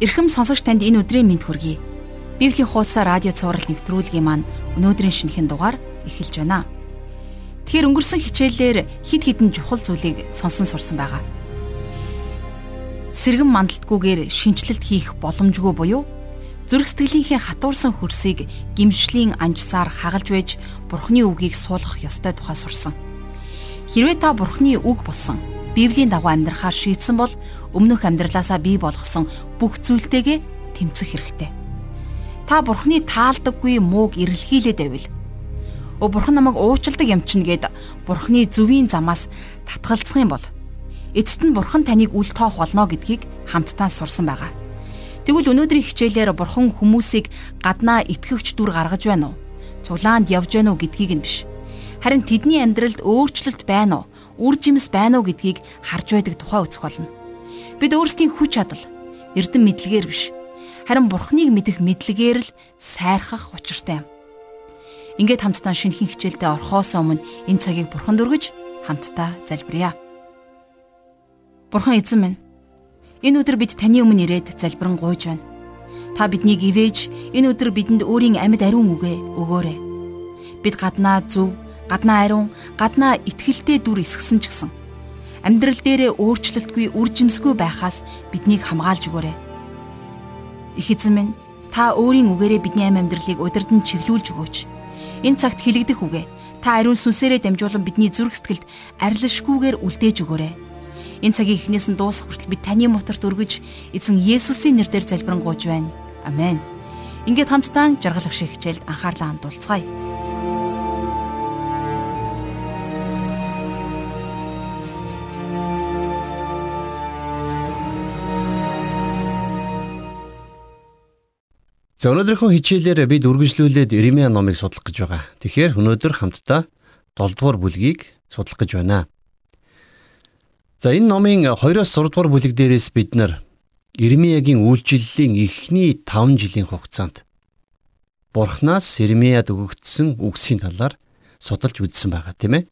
Ирхэм сонсогч танд энэ өдрийн мэнд хүргэе. Библийн хуудасаа радио цаураар нэвтрүүлгийн маань өнөөдрийн шинэхэн дугаар эхэлж байна. Тэгэхээр өнгөрсөн хичээлээр хид хідэн чухал зүйлийг сонсон сурсан байгаа. Сэргэн мандалтгүйгээр шинчлэлт хийх боломжгүй буюу зүрх сэтгэлийнхээ хатуурсан хөрсийг гимшлийн анжсаар хагалж байж Бурхны үгийг суулгах ёстой тухай сурсан. Хэрвээ та Бурхны үг болсон Библийн дагуу амьдрахаар шийдсэн бол өмнөх амьдралаасаа бий болгосон бүх зүйлтэйгээ тэмцэх хэрэгтэй. Та Бурхны таалдаггүй мууг эргэлхийлээд байвал Өө Бурхан намайг уучилдаг юм чинь гэд Бурхны зөвийн замаас татгалзах юм бол эцэст нь Бурхан таныг үл тоох болно гэдгийг хамтдаа сурсан байгаа. Тэгвэл өнөөдрийн хичээлээр Бурхан хүмүүсийг гаднаа итгэгч дүр гаргаж байна уу? Цулаанд явж байна уу гэдгийг нь биш. Харин тэдний амьдралд өөрчлөлт байна уу? Үр жимс байна уу гэдгийг харж байдаг тухай үзэх болно. Бид өөрсдийн хүч чадал, эрдэм мэдлэгээр биш, харин Бурхныг мэдэх мэдлэгээр л сайрхах учиртай юм. Ингээд хамтдаа шинэхэн хичээлдээ орхоос өмнө энэ цагийг Бурханд өргөж хамтдаа залбирая. Бурхан эзэн минь, энэ өдөр бид таны өмнө ирээд залбирэн гуйж байна. Та биднийг ивэж энэ өдөр бидэнд өөрийн амьд ариун үгээ өгөөрэй. Бид гаднаа зөв гаднаа ариун, гаднаа итгэлтэй дүр эсгсэн ч гэсэн амьдрал дээрээ өөрчлөлтгүй үржимсгүй байхаас биднийг хамгаалж өгөөрэй. Их эзэн минь, та өөрийн үгээрээ бидний амь амьдралыг удирдан чиглүүлж өгөөч. Энэ цагт хилэгдэх үгэ та ариун сүнсээрээ дамжуулан бидний зүрх сэтгэлд арилшгүйгээр үлдээж өгөөрэй. Энэ цагийн эхнээс нь дуусах хүртэл бид таны моторт өргөж эзэн Есүсийн нэрээр залбирanгуйж байна. Амен. Ингээд хамтдаа жаргалах шиг хичээлд анхаарлаа хандуулцгаая. За өнөөдрийнхөө хичээлээр бид үргэлжлүүлээд Иремья номыг судлах гэж байгаа. Тэгэхээр өнөөдөр хамтдаа 7 дугаар бүлгийг судлах гэж байна. За энэ номын 2-оос 6 дугаар бүлэг дээрээс бид нар Иремьягийн үйлчлэлийн эхний 5 жилийн хугацаанд Бурханаас Иремьяд өгөгдсөн үгсийн талаар судалж үзсэн байгаа тийм ээ.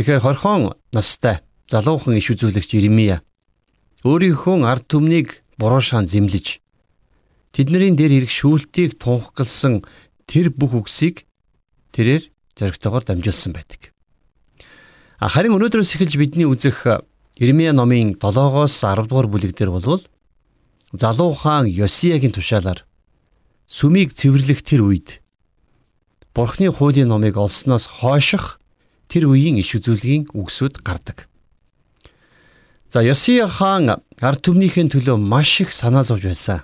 Тэгэхээр хорхон настай залуухан иш үзүүлэгч Иремья өөрийнхөө ард түмнийг буруу шаан зэмлэж тэдний дээр ирэх шүүлтийг тунхагласан тэр бүх үгсийг тэрээр зоригтойгоор дамжуулсан байдаг. Харин өнөөдрөөс эхэлж бидний үзэх Ирмия номын 7-оос 10 дугаар бүлэг дээр бол залуу хаан Йосиягийн тушаалаар сүмийг цэвэрлэх тэр үед Бурхны хуулийн номыг олсноос хойших тэр үеийн иш үзүүлгийн үгсүүд гардаг. За Йосия хаан ард түмнийхээ төлөө маш их санаа зовж байсан.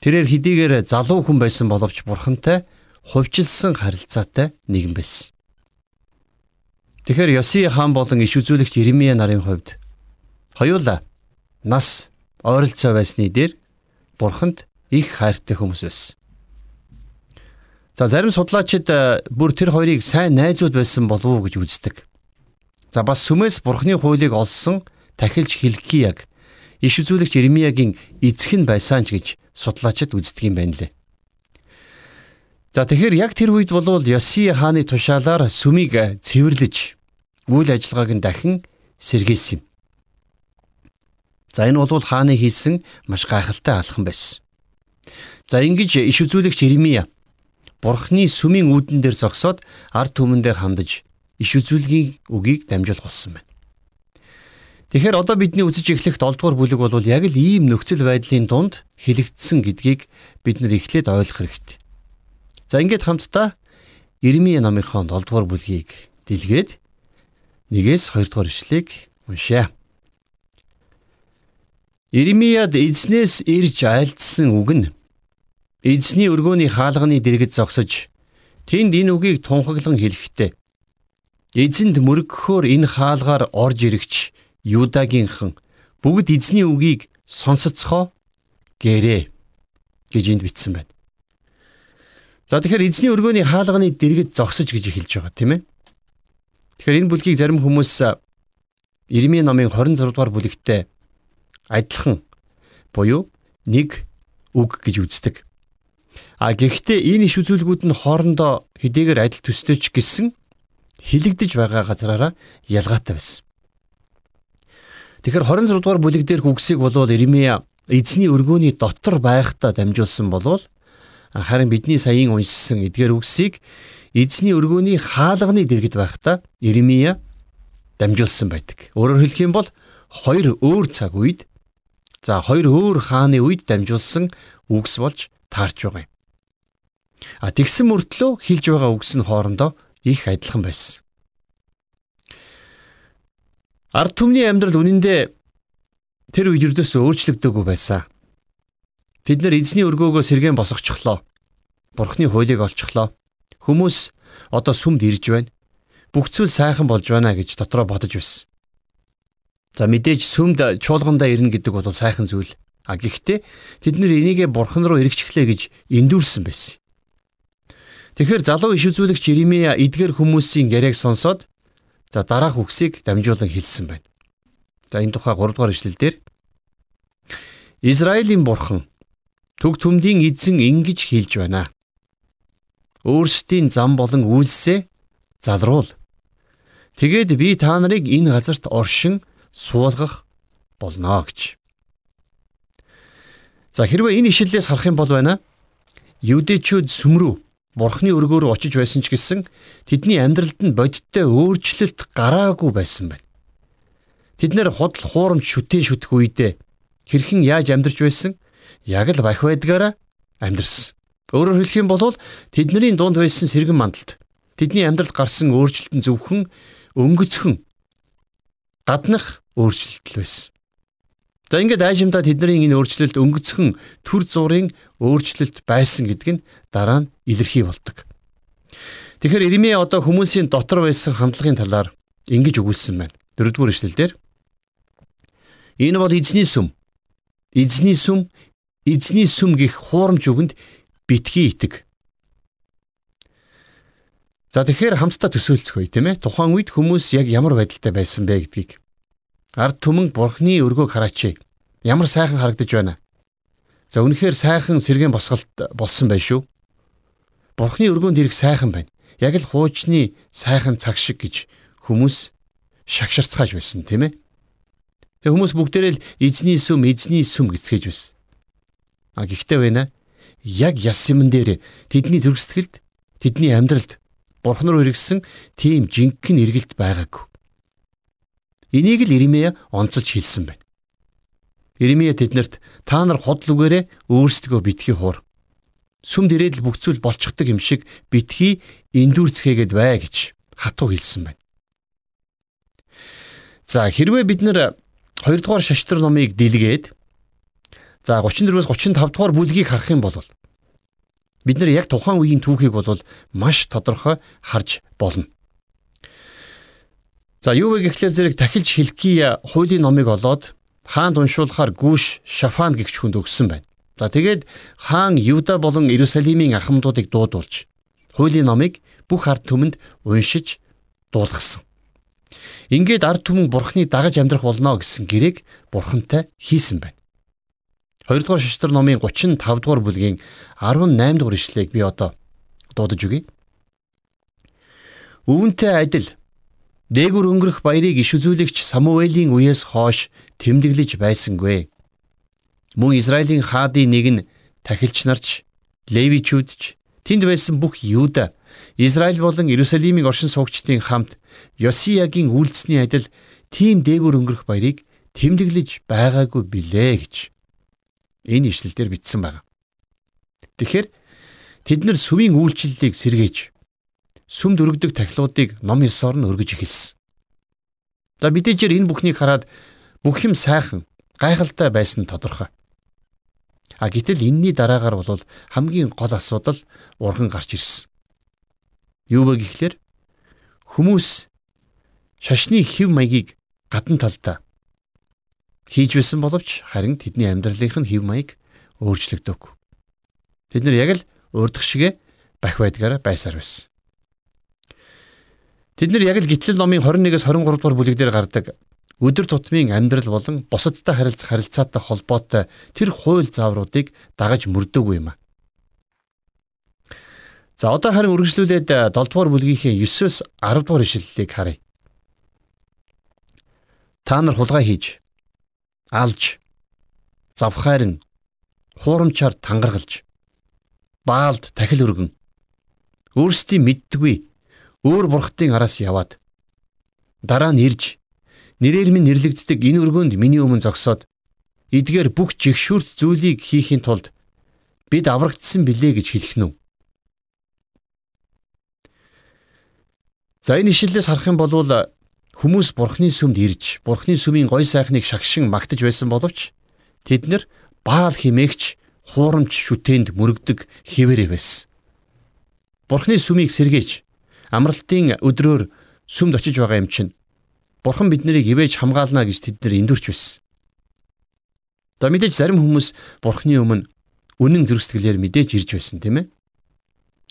Тэрээр хэдийгээр залуу хүн байсан боловч бурхантай хувьчилсан харилцаатай нэгэн байсан. Тэгэхээр Йоси хаан болон иш үзүүлэгч Иремья нарын хувьд хоёулаа нас ойролцоо байсны дээр бурханд их хайртай хүмүүс байсан. За зарим судлаачид э, бүр тэр хоёрыг сайн найзууд байсан болов уу гэж үздэг. За бас сүмээс бурхны хуулийг олсон тахилж Хилкияг иш үзүүлэгч Иремьягийн эцэг нь байсан ч гэж судлаачид үздэг юм байна лээ. За тэгэхээр яг тэр үед болвол Йоси хааны тушаалаар сүмийг цэвэрлэж үйл ажиллагааг нь дахин сэргээсэн юм. За энэ бол хааны хийсэн маш гайхалтай алхам байсан. За ингэж иш үзүүлэгч Иремья Бурхны сүмийн үүдэн дээр зогсоод ард түмэндээ хандаж иш үзүүлгийн үгийг дамжуулах болсон байна. Тэгэхээр одоо бидний үзэж эхлэх 7 дугаар бүлэг бол яг л ийм нөхцөл байдлын дунд хэлэгдсэн гэдгийг бид нар эхлээд ойлгох хэрэгтэй. За ингээд хамтдаа Ирмие номынхон 7 дугаар бүлгийг дэлгээд нэгээс 2 дугаар ишлэгийг уншъя. Ирмияд эзнээс ирж айлдсан үг нь эзний өргөөний хаалганы дэргэд зогсож тэнд энэ үгийг тунхаглан хэлэхдээ эзэнд мөрөгхөөр энэ хаалгаар орж ирэгч Юдагийнхан бүгд эзний үгийг сонсоцгоо гэрээ гэж энд бичсэн байна. За тэгэхээр эзний өргөөний хаалганы дэргэд зогсож гэж эхэлж байгаа тийм ээ. Тэгэхээр энэ бүлгийг зарим хүмүүс Ирмийн номын 26 дугаар бүлэгтээ адилхан буюу нэг үг гэж үздэг. А гэхдээ энэ иш үзүүлгүүд нь хоорондоо хэдийгээр адил төстэй ч гэсэн хилэгдэж байгаа газраараа ялгаатай байсан. Тэгэхээр 26 дугаар бүлэг дээрх үгсийг болвол Иремья эзний өргөөний дотор байхдаа дамжуулсан болвол харин бидний саяын уншсан эдгээр үгсийг эзний өргөөний хаалганы дэргэд байхдаа Иремия дамжуулсан байдаг. Өөрөөр хэлэх юм бол хоёр өөр цаг үед за хоёр өөр хааны үед дамжуулсан үгс болж таарч байгаа юм. А тэгсэн мөртлөө хилж байгаа үгс нь хоорондоо их адилхан байсан. Ард түмний амьдрал үнэндээ тэр үед ердөөс өөрчлөгдөөгүй байсан. Бид нар эзний өргөөгөө сэргэн босгочихлоо. Бурхны хуулийг олчихлоо. Хүмүүс одоо сүмд ирж байна. Бүх зүйл сайхан болж байна гэж дотроо бодож байсан. За мэдээж сүмд чуулгандаа ирнэ гэдэг бол сайхан зүйл. А гэхдээ тэд нэр энийгээ бурхан руу эргэжчихлээ гэж эндүрсэн байсан. Тэгэхээр залуу иш үзүүлэгч Иремья эдгээр хүмүүсийн яриаг сонсоод За дараах үгсийг дамжуулан хэлсэн байна. За энэ тухай 3 дугаар ишлэлдэр Израилийн бурхан төг төмдийн эзэн ингэж хэлж байна. Өөрсдийн зам болон үйлсээ залруул. Тэгээд би та нарыг энэ газарт оршин суулгах болно гэж. За хэрвээ энэ ишлэлээс харах юм бол байна. Юдэчүүд сүмрүү Бурхны өргөөр очиж байсан ч гэсэн тэдний амьдралд нь бодиттой өөрчлөлт гараагүй байсан байна. Тэд нэр худал хуурамч шүтээ шүтэх үедээ хэрхэн яаж амьдарч байсан? Яг л бах байдгаараа амьдарсан. Өөрөөр хэлэх юм бол тэдний дунд байсан сэргэн мандалд тэдний амьдралд гарсан өөрчлөлт нь зөвхөн өнгөцхөн гаднах өөрчлөлт байсан. За ингээд айшимдаа тэдний энэ өөрчлөлт өнгөцхөн төр зургийн өөрчлөлт байсан гэдг нь дараа нь илэрхий болдог. Тэгэхээр Иремья одоо хүмүүсийн дотор байсан хандлагын талаар ингэж өгүүлсэн байна. Дөрөвдүгээр эшлэлдэр Энэ бол эзний сүм. Эзний сүм, эзний сүм гих хуурамч үгэнд битгий итэг. За тэгэхээр хамтдаа төсөөлцгөөе тийм ээ. Тухайн үед хүмүүс яг ямар байдалтай байсан бэ гэдгийг Ард түмэн бурхны өргөөг хараач. Ямар сайхан харагдаж байна. За үнэхээр сайхан сэргэн босголт болсон байх шүү. Бурхны өргөөнд ирэх сайхан байна. Яг л хуучны сайхан цаг шиг гэж хүмүүс шагширцгааж байсан тийм ээ. Тэг хүмүүс бүгдээрээ л эзний сүм, эзний сүм гэцгээж байсан. А гэхдээ байна. Яг яс юмн дээр тэдний зүрхсэтгэлд, тэдний амьдралд бурхан руу иргэсэн тийм жинхэнэ эргэлт байгаагүй. Энийг л Иремья онцолж хэлсэн байна. Иремья тэднэрт та нар худал үгээрээ өөрсдөө битгий хуур. Сүмд ирээд л бүх зүйл болчихдог юм шиг битгий эндүрцгээгээд бай гэж хатуу хэлсэн байна. За хэрвээ бид нэр 2 дугаар шаштар номыг дэлгээд за 34-өөс 35 дугаар бүлгийг харах юм бол бид нар яг тухайн үеийн түүхийг бол маш тодорхой харж болно. За юу вэ гэхлээр зэрэг дахилж Хилкия хуулийн номыг олоод хаанд уншуулахаар гүүш Шафан гэгч хүнд өгсөн байна. За тэгээд хаан Юда болон Иерусалимийн ахмадуудыг дуудуулж хуулийн номыг бүх ард түмэнд уншиж дуулгасан. Ингээд ард түмэн бурхныг дагаж амьдрах болно гэсэн гэрээг бурхантай хийсэн байна. 2 дугаар шиштэр номын 35 дугаар бүлгийн 18 дугаар ишлэгийг би одоо дуудаж өгье. Өвөнтэй адил Дээгүр өнгөрөх баярыг иш үзүүлэгч Самуэлийн үеэс хойш тэмдэглэж байсангүй. Мөн Израилийн хаадын нэг нь тахилч нарч, левичүүдч, тэнд байсан бүх Юда, Израиль болон Иерусалимийн оршин суугчдын хамт Йосиягийн үйлдэсний адил тийм дээгүр өнгөрөх баярыг тэмдэглэж байгаагүй билээ гэж энэ ишлэлдэр бичсэн байна. Тэгэхээр тэд нар сүмийн үйлчлэлийг сэргээж сүмд өргөдөг тахилуудыг ном ёсоор нь өргөж эхэлсэн. За мэдээжээр энэ бүхнийг хараад бүх юм сайхан, гайхалтай байсан тодорхой. А гэтэл энэний дараагаар бол хамгийн гол асуудал урган гарч ирсэн. Юу вэ гэхлээр хүмүүс шашны хэв маягийг гадна талдаа хийж байсан боловч харин тэдний амьдралынх нь хэв маяг өөрчлөгдөв. Тэд нар яг л урдах шигэ бах байдгаараа байсаар байсан. Тэд нар яг л гитлэл номын 21-с 23 дугаар бүлэг дээр гардаг өдөр тутмын амьдрал болон бусадтай харилцах харилцаатай холбоотой тэр хууль заавруудыг дагаж мөрдөөгүй юм. За одоо харин үргэлжлүүлээд 7 дугаар бүлгийнхээ 9-с 10 дугаар ишлэлийг харъя. Та нар хулгай хийж, алж, завхаарн хуурамчаар тангаргалж баалд тахил өргөн өөрсдийн мэддгүй өөр бурхтын араас яваад дараа нь ирж нэрээр минь нэрлэгддэг энэ өргөнд миний өмнө зогсоод эдгээр бүх жигшүүрт зүйлийг хийхин тулд бид аврагдсан билээ гэж хэлэх нь. За энэ ишлэлээс харах юм бол хүмүүс бурхны сүмд ирж бурхны сүмийн гой сайхныг шагшин магтаж байсан боловч тэд нэр баал химээгч хуурамч шүтээнд мөрөгдөг хിവэрэ байсан. Бурхны сүмийг сэргээж амралтын өдрөөр сүмд очиж байгаа юм чинь бурхан биднийг ивэж хамгаална гэж тэд нэр эндүрч байсан. За мэдээж зарим хүмүүс бурхны өмнө үнэн зүрх сэтгэлээр мэдээж ирж байсан тийм ээ.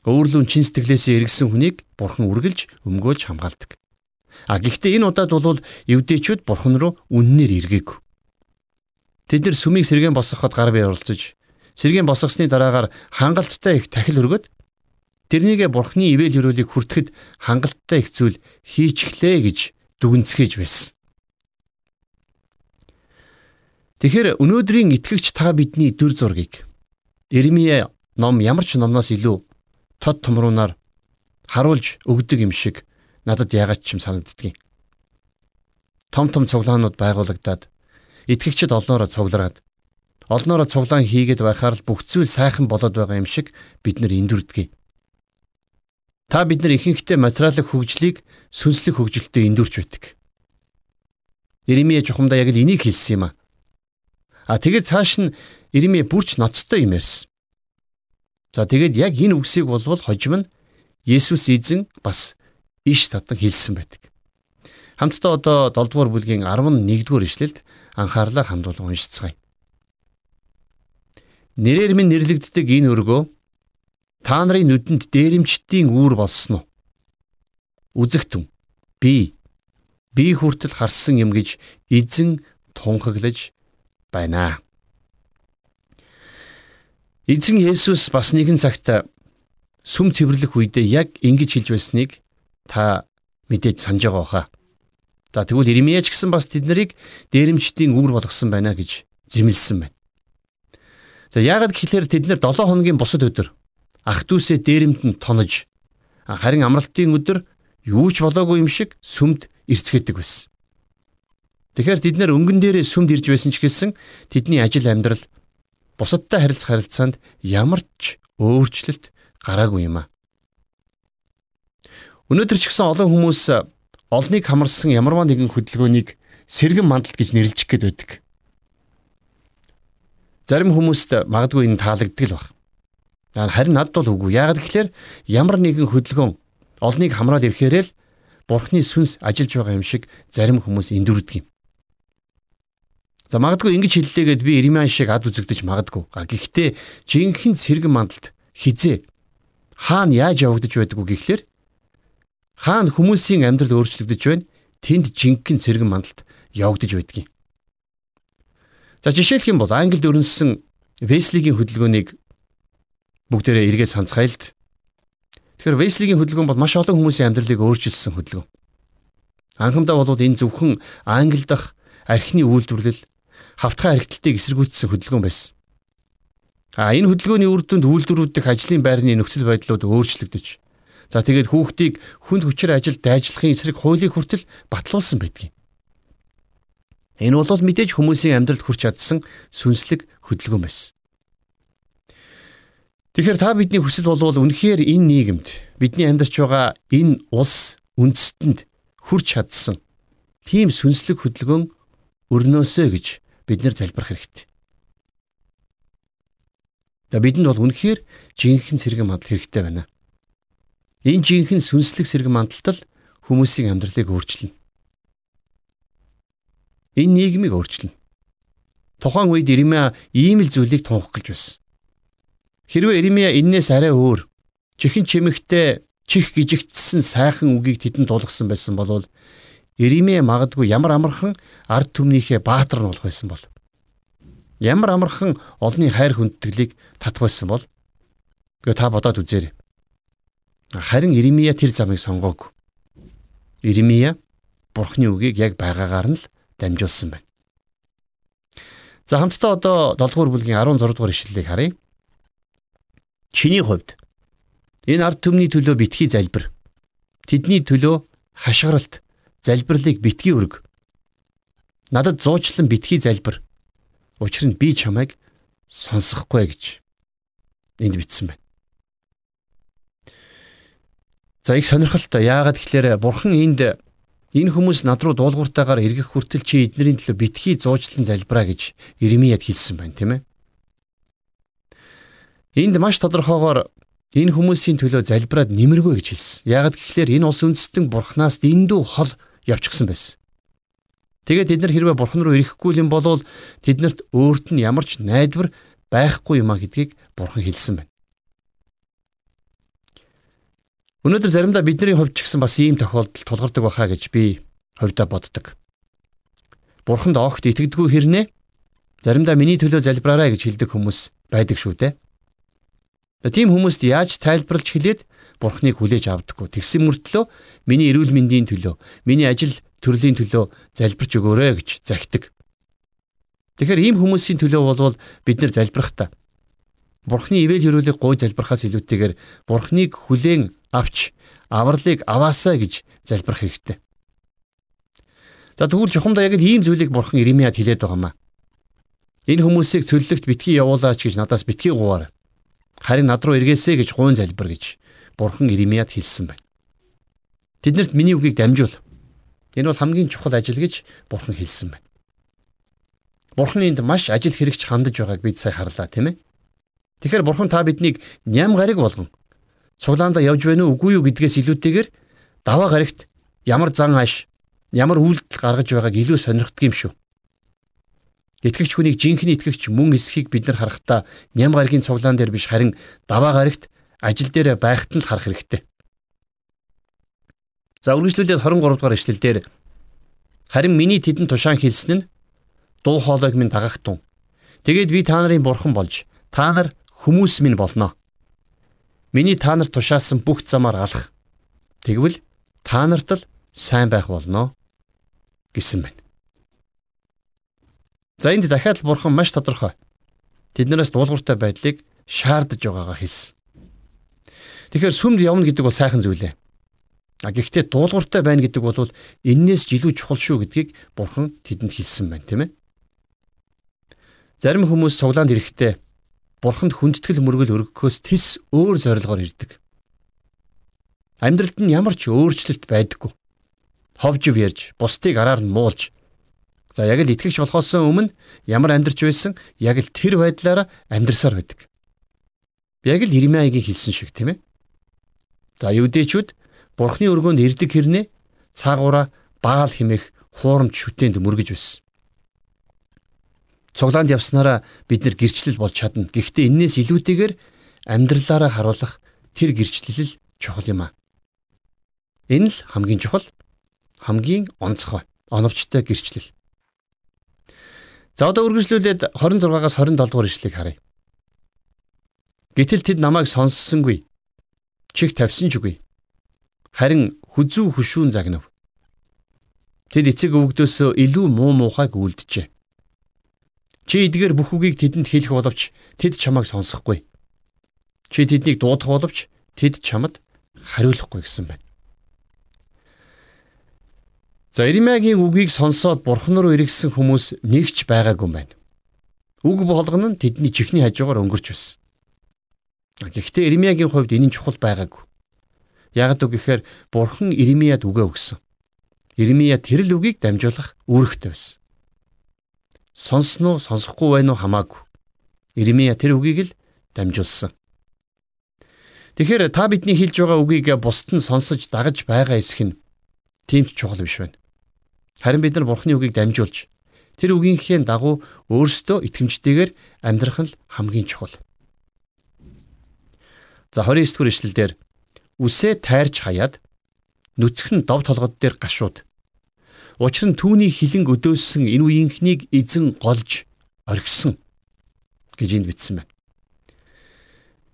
Өөрлөн чин сэтгэлээсээ эргэсэн хүнийг бурхан үргэлж өмгөөлж хамгаалдаг. А гэхдээ энэ удаад бол евдээчүүд бурхан руу үннээр эргээгүй. Тэд нар сүмийг сэргэн босгоход гар бие оролцож сэргэн босгосны дараагаар хангалттай их тахил өргөд тэрнийгэ бурхны ивэл хөрөлийг хүртэхэд хангалттай их зүйл хийчихлээ гэж дүгнцгээж байсан. Тэгэхээр өнөөдрийн итгэгч та бидний дүр зургийг Ирмие ном ямар ч номноос илүү тод томруунаар харуулж өгдөг юм шиг надад ягаад ч юм санагддгийг. Том том цуглаанууд байгуулагдаад итгэгчид олноороо цуглараад олноороо цуглаан хийгээд байхаар л бүх зүйл сайхан болоод байгаа юм шиг бид нар эндүрдгийг. Та бид нар ихэнхдээ материалын хөгжлийг сүнслэг хөгжилтөд эндүрч байдаг. Иремье чухамдаа яг л энийг хэлсэн юм а. А тэгээд цааш нь Ирмэ бүрч ноцтой юм ярьсан. За тэгээд яг энэ үгсийг болвол хожим нь Есүс эзэн бас иш татан хэлсэн байдаг. Хамтдаа одоо 7 дугаар бүлгийн 11 дугаар ишлэлд анхаарлаа хандуулан уншицгаая. Нэрээр минь нэрлэгддэг энэ өргөө та нарын нүдэнд дээрэмчдийн үүр болсон уу? Үзэгтэн би би хүртэл харсан юм гэж эзэн тунхаглаж байна. Эзэн Есүс бас нэгэн цагт сүм цэвэрлэх үедээ яг ингэж хэлж байсныг та мэдээж санаж байгаа хаа. За тэгвэл Иремьяч гэсэн бас тэднийг дээрэмчдийн үүр болгосон байна гэж зэмлсэн байна. За яагаад гэхээр тэд нэр 7 хоногийн бусад өдөр ах дүүсээ дээрэмд нь тонож харин амралтын өдөр юу ч болоогүй юм шиг сүмд ирцгээдэг байсан. Тэгэхээр тэд нэр өнгөн дээрээ сүмд ирж байсан ч гэсэн тэдний ажил амьдрал бусадтай харилцах харилцаанд ямар ч өөрчлөлт гараагүй юм а. Өнөөдөр ч гэсэн олон хүмүүс олныг хамарсан ямарваа нэгэн хөдөлгөөнийг сэргэн мандалт гэж нэрлэж гээд байдаг. Зарим хүмүүст магадгүй энэ таалагддаг л баг. Харин надад бол үгүй. Яагаад гэвэл ямар нэгэн хөдөлгөөн олныг хамраад ирэхээрээ л Бурхны сүнс ажиллаж байгаа юм шиг зарим хүмүүс эндүрдэг юм. За магадгүй ингэж хэллээгээд би Иремьян шиг ад үзэгдэж магадгүй. Гэхдээ жинхэнэ сэргэн мандалд хизээ хаана яаж явагдаж байдгүй гэхлээр хаана хүмүүсийн амьдрал өөрчлөгдөж байна. Тэнд жинхэнэ сэргэн мандалд явагдаж байдгийг. За жишээлх юм бол Англид өрнөсөн Веслигийн хөдөлгөөнийг бүгдээрээ эргээд санацгаая л д. Тэгэхээр Веслигийн хөдөлгөөн бол маш олон хүмүүсийн амьдралыг өөрчилсөн хөдөлгөөн. Анхамдаа бол энэ зөвхөн Англи дахь архины үйлдвэрлэл хавтгай харигдалтыг эсэргүүцсэн хөдөлгөөн байсан. А энэ хөдөлгөөний үр дүнд үйлдвэрүүд дэх ажлын байрны нөхцөл байдлууд өөрчлөгдөж за тэгээд хүүхдийг хүнд хүчээр ажилд дайжлахын эсрэг хуулийн хүртэл батлуулсан байдгийг. Энэ бол мэдээж хүмүүсийн амьдралд хүрч чадсан сүнслэг хөдөлгөөн байсан. Тэгэхээр та бидний хүсэл болвол үнэхээр энэ нийгэмд бидний амьдарч байгаа энэ улс үндэстэнд хүрч чадсан тийм сүнслэг хөдөлгөөн өрнөөсөө гэж бид нэр залбирах хэрэгтэй. За бидэнд бол үнэхээр жинхэнэ сэргэн мандал хэрэгтэй байна. Энэ жинхэнэ сүнслэг сэргэн мандалтал хүмүүсийн амьдралыг өөрчилнө. Энэ нийгмийг өөрчилнө. Тухайн үед Иремья ийм л зүйлийг тунх гэлж байсан. Хэрвээ Иремья эннээс арай өөр чихэн чимэгтэй чих гижигдсэн сайхан үгийг тэдэнд тулгсан байсан бол Иремья магадгүй ямар амархан ард түмнийхээ баатар нь болох байсан бол ямар амархан олны хайр хүндэтгэлийг татах байсан бол гээ та бодоод үзээрэй. Харин Иремья тэр замыг сонгоогүй. Иремья Бурхны үгийг яг байгаагаар нь л дамжуулсан байна. За хамтдаа одоо 7 дугаар бүлгийн 16 дугаар ишлэлийг харъя. Чиний хувьд энэ ард түмний төлөө битгий залбир. Тэдний төлөө хашгиралт, залбирлыг битгий өрг. Надад зуучлан битгий залбир. Учир нь би чамайг сонсохгүй гэж энд бичсэн байна. За их сонирхолтой. Яагаад гэхээр бурхан энд Энэ хүмүүс над руу дуулууртайгаар эргэх хүртэл чи эднэрийн төлөө битгий зуучлан залбираа гэж Иремияд хэлсэн байна, тийм ээ. Энд маш тодорхойгоор энэ хүмүүсийн төлөө залбираад нэмэргүй гэж хэлсэн. Яагад гэхлээр энэ улс үндэстэн бурхнаас дэндүү хол явчихсан байсан. Тэгээд тэд нар хэрвээ бурхан руу ирэхгүй юм бол тэднэрт өөрт нь ямар ч найдвар байхгүй юма гэдгийг бурхан хэлсэн байна. Өнөөдөр заримдаа бидний хувьд ч гэсэн бас ийм тохиолдол тулгардаг байхаа гэж би хувьдаа боддог. Бурханд огт итгэдэггүй хэрнээ заримдаа миний төлөө залбираарай гэж хэлдэг хүмүүс байдаг шүү дээ. Тийм хүмүүст яаж тайлбарлаж хэлээд Бурхныг хүлээж авдаггүй. Тэгсэн мөртлөө миний эрүүл мэндийн төлөө, миний ажил төрлийн төлөө залбирч өгөөрэй гэж захидаг. Тэгэхээр ийм хүмүүсийн төлөө болвол бид нэр залбирах та. Бурхны ивэл хөрөлийг гой залбирахаас илүүтэйгээр Бурхныг хүлээн авч авралыг аваасаа гэж залбирах хэрэгтэй. За тэгвэл чухамдаа яг л ийм зүйлийг бурхан Иремяд хэлээд байгаамаа. Энэ хүмүүсийг цөллөгт битгий явуулаач гэж надаас битгий гуугаар. Харин над руу эргээсэй гэж гуйн залбир гэж бурхан Иремяд хэлсэн байна. Тэднэрт миний үгийг дамжуул. Энэ бол хамгийн чухал ажил гэж бурхан хэлсэн байна. Бурхан энд маш ажил хэрэгч хандаж байгааг бид сая харлаа тийм ээ. Тэгэхээр бурхан та биднийг ням гариг болгон цуглаанда явж байна уу үгүй юу гэдгээс илүүтэйгээр даваа гарагт ямар зан ааш ямар үйлдэл гаргаж байгааг илүү сонирхдаг юм шүү. Итгэгч хүнийг жинхэнэ итгэгч мөн эсхийг бид нар харахтаа ням гарагийн цуглаан дээр биш харин даваа гарагт ажил дээр байхад нь л харах хэрэгтэй. За үргэлжлүүлээд 23 дугаар эшлэл дээр харин миний тэдэн тушаан хэлсэн нь дуу хоолойг минь дагахтун. Тэгээд би та нарын бурхан болж та нар хүмүүс минь болно. Миний та нарт тушаасан бүх замаар алах. Тэгвэл та нарт л сайн байх болно гэсэн байна. За энд дахиад бурхан маш тодорхой. Тэднээс дуулууртай байдлыг шаардж байгаагаа хэлсэн. Тэгэхээр сүмд явна гэдэг бол сайхан зүйл ээ. А гэхдээ дуулууртай байна гэдэг бол эннээс ч илүү чухал шүү гэдгийг бурхан тэдэнд хэлсэн байна, тийм ээ. Зарим хүмүүс цуглаанд ирэхдээ бурханд хүндэтгэл мөргөл өргөхөөс тис өөр зорилгоор ирдэг. Амьдралд нь ямар ч өөрчлөлт байдаггүй. Ховжив ярьж, бусдыг араар нь муулж. За яг л итгэгч болохоос өмнө ямар амьдарч байсан, яг л тэр байдлаараа амьдарсаар байдаг. Яг л Ирмиягийн хэлсэн шиг тийм ээ. За юудэчүүд бурхны өргөөнд ирдэг хэрнээ цаагаараа баал химэх хуурамч шүтээнд мөргөж байсан. Цуглаанд явснараа бид нэр гэрчлэл болж чадна. Гэхдээ энээс илүүтэйгээр амьдралаараа харуулах тэр гэрчлэл чухал юм аа. Энэ л хамгийн чухал, хамгийн онцгой, оновчтой гэрчлэл. За одоо үргэлжлүүлээд 26-аас 27 дугаар ишлэгийг харъя. Гэтэл тэд намайг сонссонгүй. Чих тавьсан ч үгүй. Харин хүзүү хөшүүн загнав. Тэд эцэг өвгдөөсөө илүү муу муухайг үлджээ. Чи эдгээр бүх үгийг тэдэнд хэлэх боловч тэд чамайг сонсохгүй. Чи тэднийг дуудах боловч тэд чамд хариулахгүй гэсэн байна. За Иремягийн үгийг сонсоод бурхан руу эргэсэн хүмүүс нэг ч байгаагүй юм байна. Үг болгоно нь тэдний чихний хажуугаар өнгөрч байсан. Гэхдээ Иремягийн хувьд энэ нь чухал байгаагүй. Яг үг гэхээр бурхан Иремияд үгээ өгсөн. Иремия тэр л үгийг дамжуулах үүрэгтэй байсан сонсноо сонсохгүй байна уу хамаагүй. Иремья тэр үгийг л дамжуулсан. Тэгэхээр та бидний хэлж байгаа үгийг бусд нь сонсож дагаж байгаа эсэх нь тийм ч чухал биш байна. Харин бид нар Бурхны үгийг дамжуулж тэр үгийнхээ дагуу өөрсдөө итгэмжтэйгээр амьдрах нь хамгийн чухал. За 29 дугаар ишлэлдэр үсээ тайрч хаяад нүцгэн дов толгод дээр гашууд Учир нь түүний хилэн өдөөсөн энэ үеийнхнийг эзэн голж орхисон гэж энд бичсэн байна.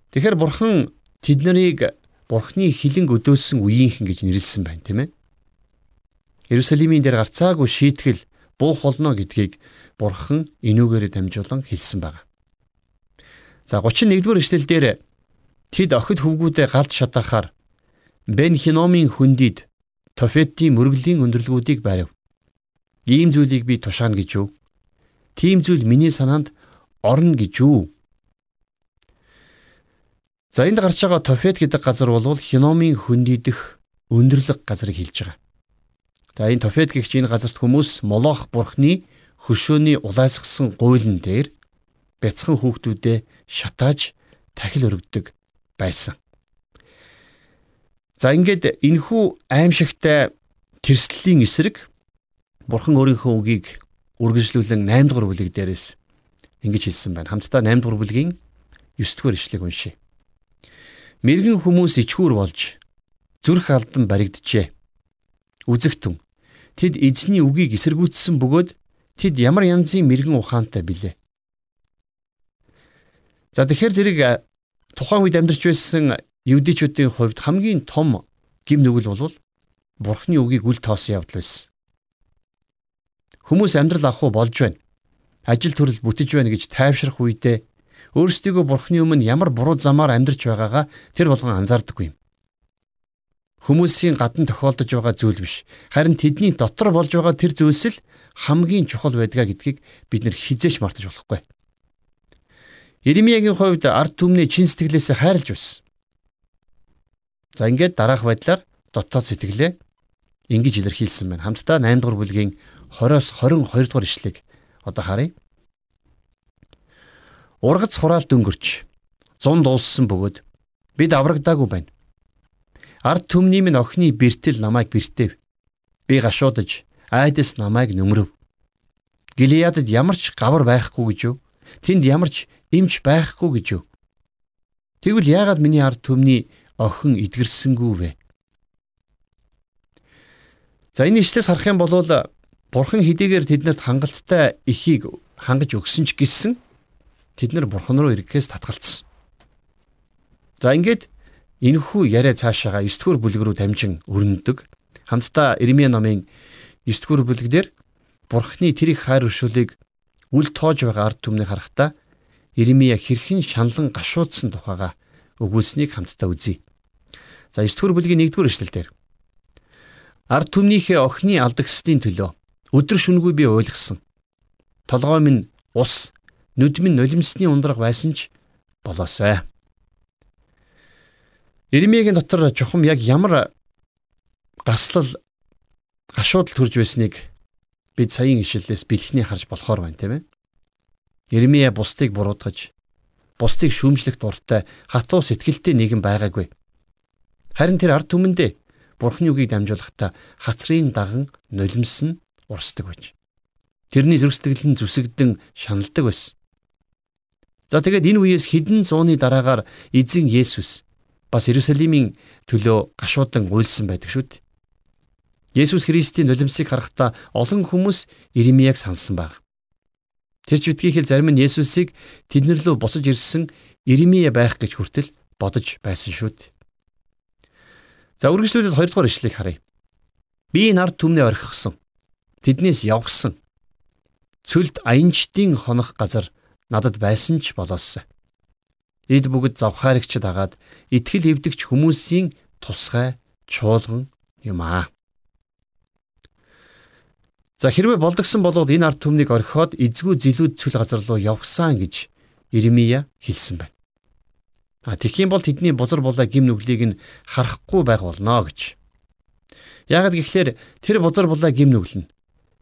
Тэгэхээр бурхан тэд нарыг бурхны хилэн өдөөсөн үеийнхэн гэж нэрлсэн байна, тийм ээ. Иерусалимийн дээр гарцаагүй шийтгэл буух болно гэдгийг Бурхан энүүгээрээ дамжуулан хэлсэн байна. За 31-р эшлэлдэр тэд охид хөвгүүдээ галд шатаахаар Бен Хиномын хүндид Тофетийн мөргөлийн өндөрлгүүдийг барив. Ийм зүйлийг би тушаана гэж юу? Тийм зүйл миний санаанд орно гэж юу? За энд гарч байгаа Тофет гэдэг газар бол Хиномын хөндийдэх өндөрлөг газрыг хэлж байгаа. За энэ Тофет гэгч энэ газарт хүмүүс Молох бурхны хөшөөний улайсгсан гуйлан дээр бяцхан хүүхдүүдэд шатааж тахил өргөдөг байсан. За ингээд энхүү аимшигтай тэрслэлийн эсрэг Бурхан өөрийнхөө үгийг үргэлжлүүлэн 8 дугаар бүлэг дээрээс ингэж хэлсэн байна. Хамтдаа 8 дугаар бүлгийн 9 дугаар ишлэгийг уншъя. Мэргэн хүмүүс ичхүүр болж зүрх алдан баригджээ. Үзэгтэн тэд эзний үгийг эсэргүүцсэн бөгөөд тэд ямар янзын мэрэгэн ухаантай билээ. За тэгэхээр зэрэг тухайн үед амьдарч байсан евдичүүдийн хувьд хамгийн том гим нүгэл бол Бурхны үгийг үл тоосон явдал байсан. Хүмүүс амьдрал авах болж байна. Ажил төрөл бүтэж байна гэж тайвшрах үедээ өөрсдийгөө бурхны өмнө ямар буруу замаар амьдарч байгаагаа тэр болгон анзаардаггүй юм. Хүмүүсийн гадна тохиолдож байгаа зүйл биш. Харин тэдний дотор болж байгаа тэр зүйлс л хамгийн чухал байдгаа гэдгийг бид нэр хизээш мартаж болохгүй. Иремиягийн хувьд ард түмний чин сэтгэлээс хайрлж байсан. За ингээд дараах байдлаар дотоод сэтгэлээ ингэж илэрхийлсэн байна. Хамтдаа 8 дугаар бүлгийн 20-оос 22 дугаар ишлэгийг одоо харъя. Ургац хураалт өнгөрч зун дууссан бөгөөд бид аврагдаагүй байна. Ард түмний минь охины бэртэл намайг бэртэв. Би гашуудаж айдас намайг нөмрөв. Гилеядад ямар ч гавар байхгүй гэж юу? Тэнд ямар ч эмч байхгүй гэж юу? Тэгвэл яагаад миний ард түмний охин эдгэрсэнгүү вэ? За энэ ишлээс харах юм бол бурхан хэдийгээр тэднэрт хангалттай ихийг хангаж өгсөн ч гэсэн тэд нар бурхан руу ирэхээс татгалцсан. За ингээд энэхүү яриа цаашаага 9 дугаар бүлэг рүү дамжин өрнөдөг. Хамтдаа Ирмие номын 9 дугаар бүлэгдэр бурхны тэр их хайр өршөөлийг үл тоож байгаа ард түмнийг харахтаа Ирмие хэрхэн шаналн гашуудсан тухайга өгүүлсэнийг хамтдаа үзье. За 9 дугаар бүлгийн 1 дугаар эшлэлдэр ард түмнийхээ охины алдагсдын төлөө өдөр шүнгүй би ойлгосон. Толгой минь ус нүд минь нулимсны ундраг байсан ч болоосай. Ирмигийн дотор чухам яг ямар гаслал гашуудал төрж байсныг бид саяын ишлэлээс бэлхний харж болохоор байна тийм ээ. Ирмия бусдыг буруудгаж бусдыг шүүмжлэх дуртай хатуу сэтгэлтэй нэгэн байгаагүй. Харин тэр ард түмэндээ Бурхны үгийг дамжуулахдаа хацрын даган нулимс нь урсдаг байж. Тэрний зүрх сэтгэл нь зүсэгдэн шаналдаг байсан. За тэгээд энэ үеэс хэдэн зууны дараагаар эзэн Есүс бас Иерусалимийн төлөө гашуудан уйлсан байдаг шүү дээ. Есүс Христийн нулимсыг харахтаа олон хүмүүс Иремияг сансан баг. Тэр ч битгийхэл зарим нь Есүсийг тэднэр лөө босож ирсэн Иремия байх гэж хүртэл бодож байсан шүү дээ. За үргэлжлүүлээд 2 дугаар ишлэгийг харъя. Би нарт түмнээ орхисон. Тэднээс явгсан. Цөлд аянчдын хонох газар надад байсан ч болоосай. Эд бүгд завхаарэгч дагаад итгэл эвдэгч хүмүүсийн тусгай чуулган юм аа. За хэрвээ болдгсон бол энэ ард түмнийг орхиод эзгүй зилүүд цөл газар руу явсан гэж Иремия хэлсэн байна. А тэгхийн бол тэдний бузар булаа гим нүглийг нь харахгүй байх болно гэж. Яагад гэхлээр тэр бузар булаа гим нүгэл нь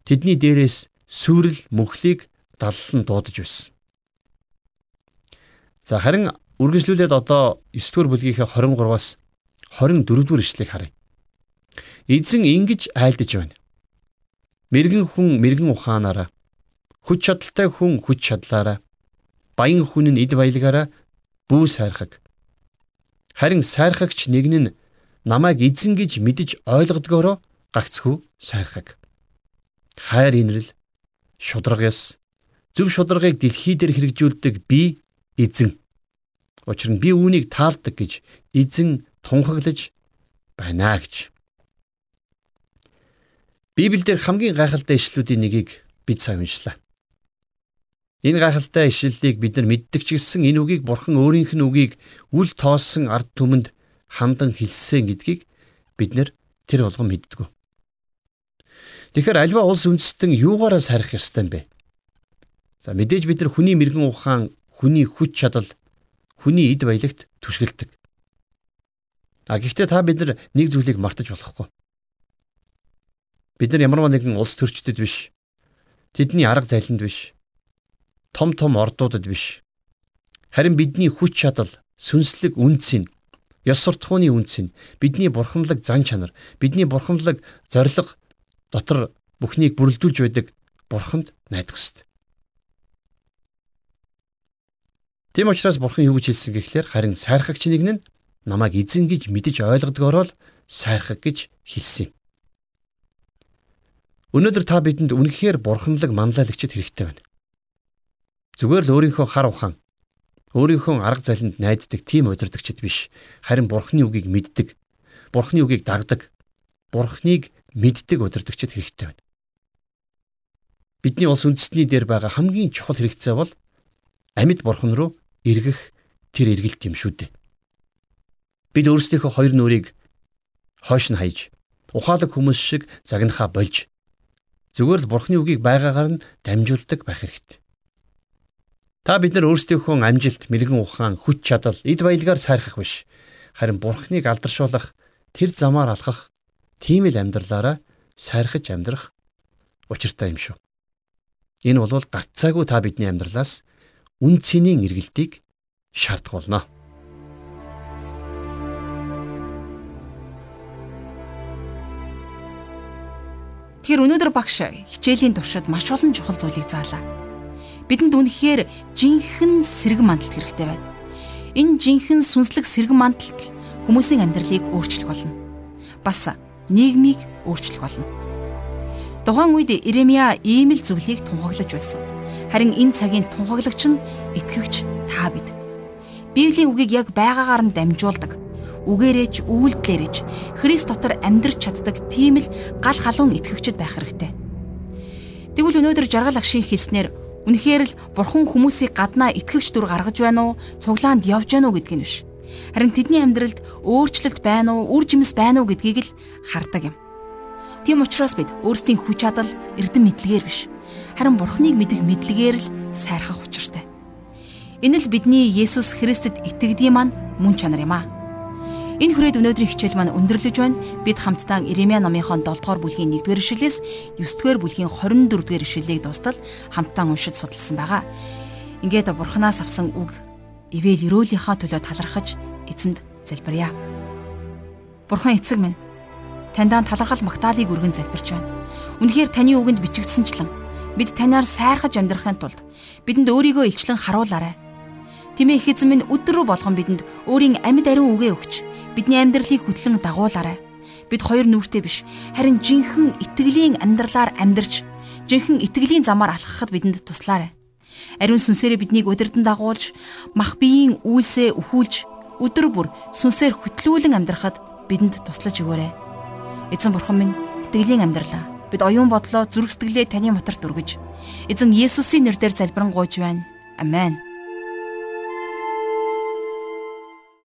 тэдний дээрээс сүрэл мөхлийг даллан дуудаж байсан. За харин үргэлжлүүлээд одоо 9 дугаар бүлгийнхээ 23-аас 24 дугаар ишлэгийг харъя. Эзэн ингэж айлдаж байна. Мэргэн хүн мэргэн ухаанаараа хүч чадалтай хүн хүч чадлаараа баян хүн нь эд баялагаараа бүү сайрхаг. Харин сайрхагч нэг нь намайг эзэн гэж мэдж ойлгодгоороо гагцхүү сайрхаг. Хайр инрэл шудраг яс зөв шударгыг дэлхий дээр хэрэгжүүлдэг би эзэн. Учир нь би үүнийг таалдаг гэж эзэн тунхаглаж байна гэж. Библиэлд хамгийн гайхалтай ишлүүдийн нэгийг бид сайн уншлаа. Энэ гайхалтай ишлэлийг бид нар мэддэг ч гэсэн энэ үгийг Бурхан өөрийнх нь үгийг үл тоосон ард түмэнд хандан хэлсэн гэдгийг бид нар тэр болгон мэддэг. Тэгэхээр альва улс үндэстэн юугаараа сарих ёстой юм бэ? За мэдээж бид нар хүний мэрэгэн ухаан, хүний хүч чадал, хүний эд баялагт түшгэлдэг. А гэхдээ та бид нар нэг зүйлийг мартаж болохгүй. Бид нар ямар нэгэн улс төрчдөд биш. Тэдний арга залинд биш. Том том ордуудад биш. Харин бидний хүч чадал, сүнслэг үнц нь, ёс суртахууны үнц нь, бидний бурханлаг зан чанар, бидний бурханлаг зориг дотор бүхнийг бүрэлдүүлж байдаг бурханд найдах ёстой. Тийм учраас бурхан юу гэж хэлсэн гэхлээр харин сайрхагч нэг нь намайг эзэн гэж мэдэж ойлгодгоороо л сайрхаг гэж хэлсэн юм. Өнөөдөр та бидэнд үнэхээр бурханлаг манлайлагчд хэрэгтэй байна. Зүгээр л өөрийнхөө хар ухаан, өөрийнхөө арга залинд найддаг тийм удирдагчд биш, харин бурхны үгийг мэддэг, бурхны үгийг дагдаг, бурхныг мэддэг удирдагчд хэрэгтэй байна. Бидний улс үндэстний дээр байгаа хамгийн чухал хэрэгцээ бол амьд бурхан руу эргэх тэр эргэлт юм шүү дээ. Бид өөрсдийнхөө хоёр нүрийг хойш нь хаяж, ухаалаг хүмүүс шиг загнахаа болж Зүгээр л Бурхны үгийг байгаагаар нь дамжуулдаг байх хэрэгтэй. Та бид нар өөрсдийнхөө амжилт, мэрэгэн ухаан, хүч чадал, эд баялгаар сайрхах биш. Харин Бурхныг алдаршуулах, тэр замаар алхах, тийм л амьдралаараа сайрхаж амьдрах учиртай юм шүү. Энэ бол гарцаагүй та бидний амьдралаас үн цэнийн эргэлтийг шаардах болно. Тэгэхээр өнөөдөр багш хичээлийн туршид маш олон чухал зүйлийг заалаа. Бидэнд үнэхээр жинхэнэ сэрэг мандалт хэрэгтэй байна. Энэ жинхэнэ сүнслэг сэрэг мандалт хүмүүсийн амьдралыг өөрчлөх болно. Бас нийгмийг өөрчлөх болно. Тухайн үед Иремья ийм л зүйлийг тунхаглаж байсан. Харин энэ цагийн тунхаглагч нь итгэгч та бид. Библийн үгийг яг байгаагаар нь дамжуулдаг үгээрээч үйлдэлээрээч Христ дотор амьдрч чаддаг тийм л гал халуун итгэгчд байх хэрэгтэй. Тэгвэл өнөөдөр жаргал агшийн хэлснээр үнэхээр л бурхан хүмүүсийг гаднаа итгэгч дүр гаргаж байна уу, цуглаанд явж байна уу гэдг нь биш. Харин тэдний амьдралд өөрчлөлт байна уу, үр жимс байна уу гэдгийг л хардаг юм. Тийм учраас бид өөрсдийн хүч чадал, эрдэм мэдлэгээр биш, харин бурханыг мэдэх мэдлэгээр л сайрхах учиртай. Энэ л бидний Есүс Христэд итгэдэг маань мөн чанар юм аа. Энэ хүрээд өнөөдрийн хичээл маань өндөрлөж байна. Бид хамтдаа Иремья номынхон 7 дугаар бүлгийн 1-р ишлэлээс 9 дугаар бүлгийн 24 дугаар ишлэлийг дуустал хамтдаа уншиж судалсан байгаа. Ингээд бурхнаас авсан үг ивэл өрөөлийнхаа төлөө талархаж эзэнд залбирая. Бурхан эцэг минь таньдаа талархал магтаалыг өргөн залбирч байна. Үнэхээр таны үгэнд бичигдсэнчлэн бид танаар сайрхаж амьдрахын тулд бидэнд өөрийгөө илчлэн харуулаарай. Тэмээ их эзэн минь өдөр болгон бидэнд өөрийн амьд ариун үгээ өгч бидний амьдралыг хөтлөн дагуулаарай. Бид хоёр нүртэй биш, харин жинхэнэ итгэлийн амьдралаар амьдрч, жинхэнэ итгэлийн замаар алхахад бидэнд туслаарай. Ариун сүнсээрээ биднийг удирдан дагуулж, мах биеийн үйлсээ өхүүлж, өдөр бүр сүнсээр хөтлүүлэн амьдрахад бидэнд туслаж өгөөрэй. Эзэн бурхан минь, итгэлийн амьдралаа бид оюун бодлоо зүрх сэтгэлээ таны моторт өргөж, эзэн Есүсийн нэрээр залбирanгуйж байна. Амен.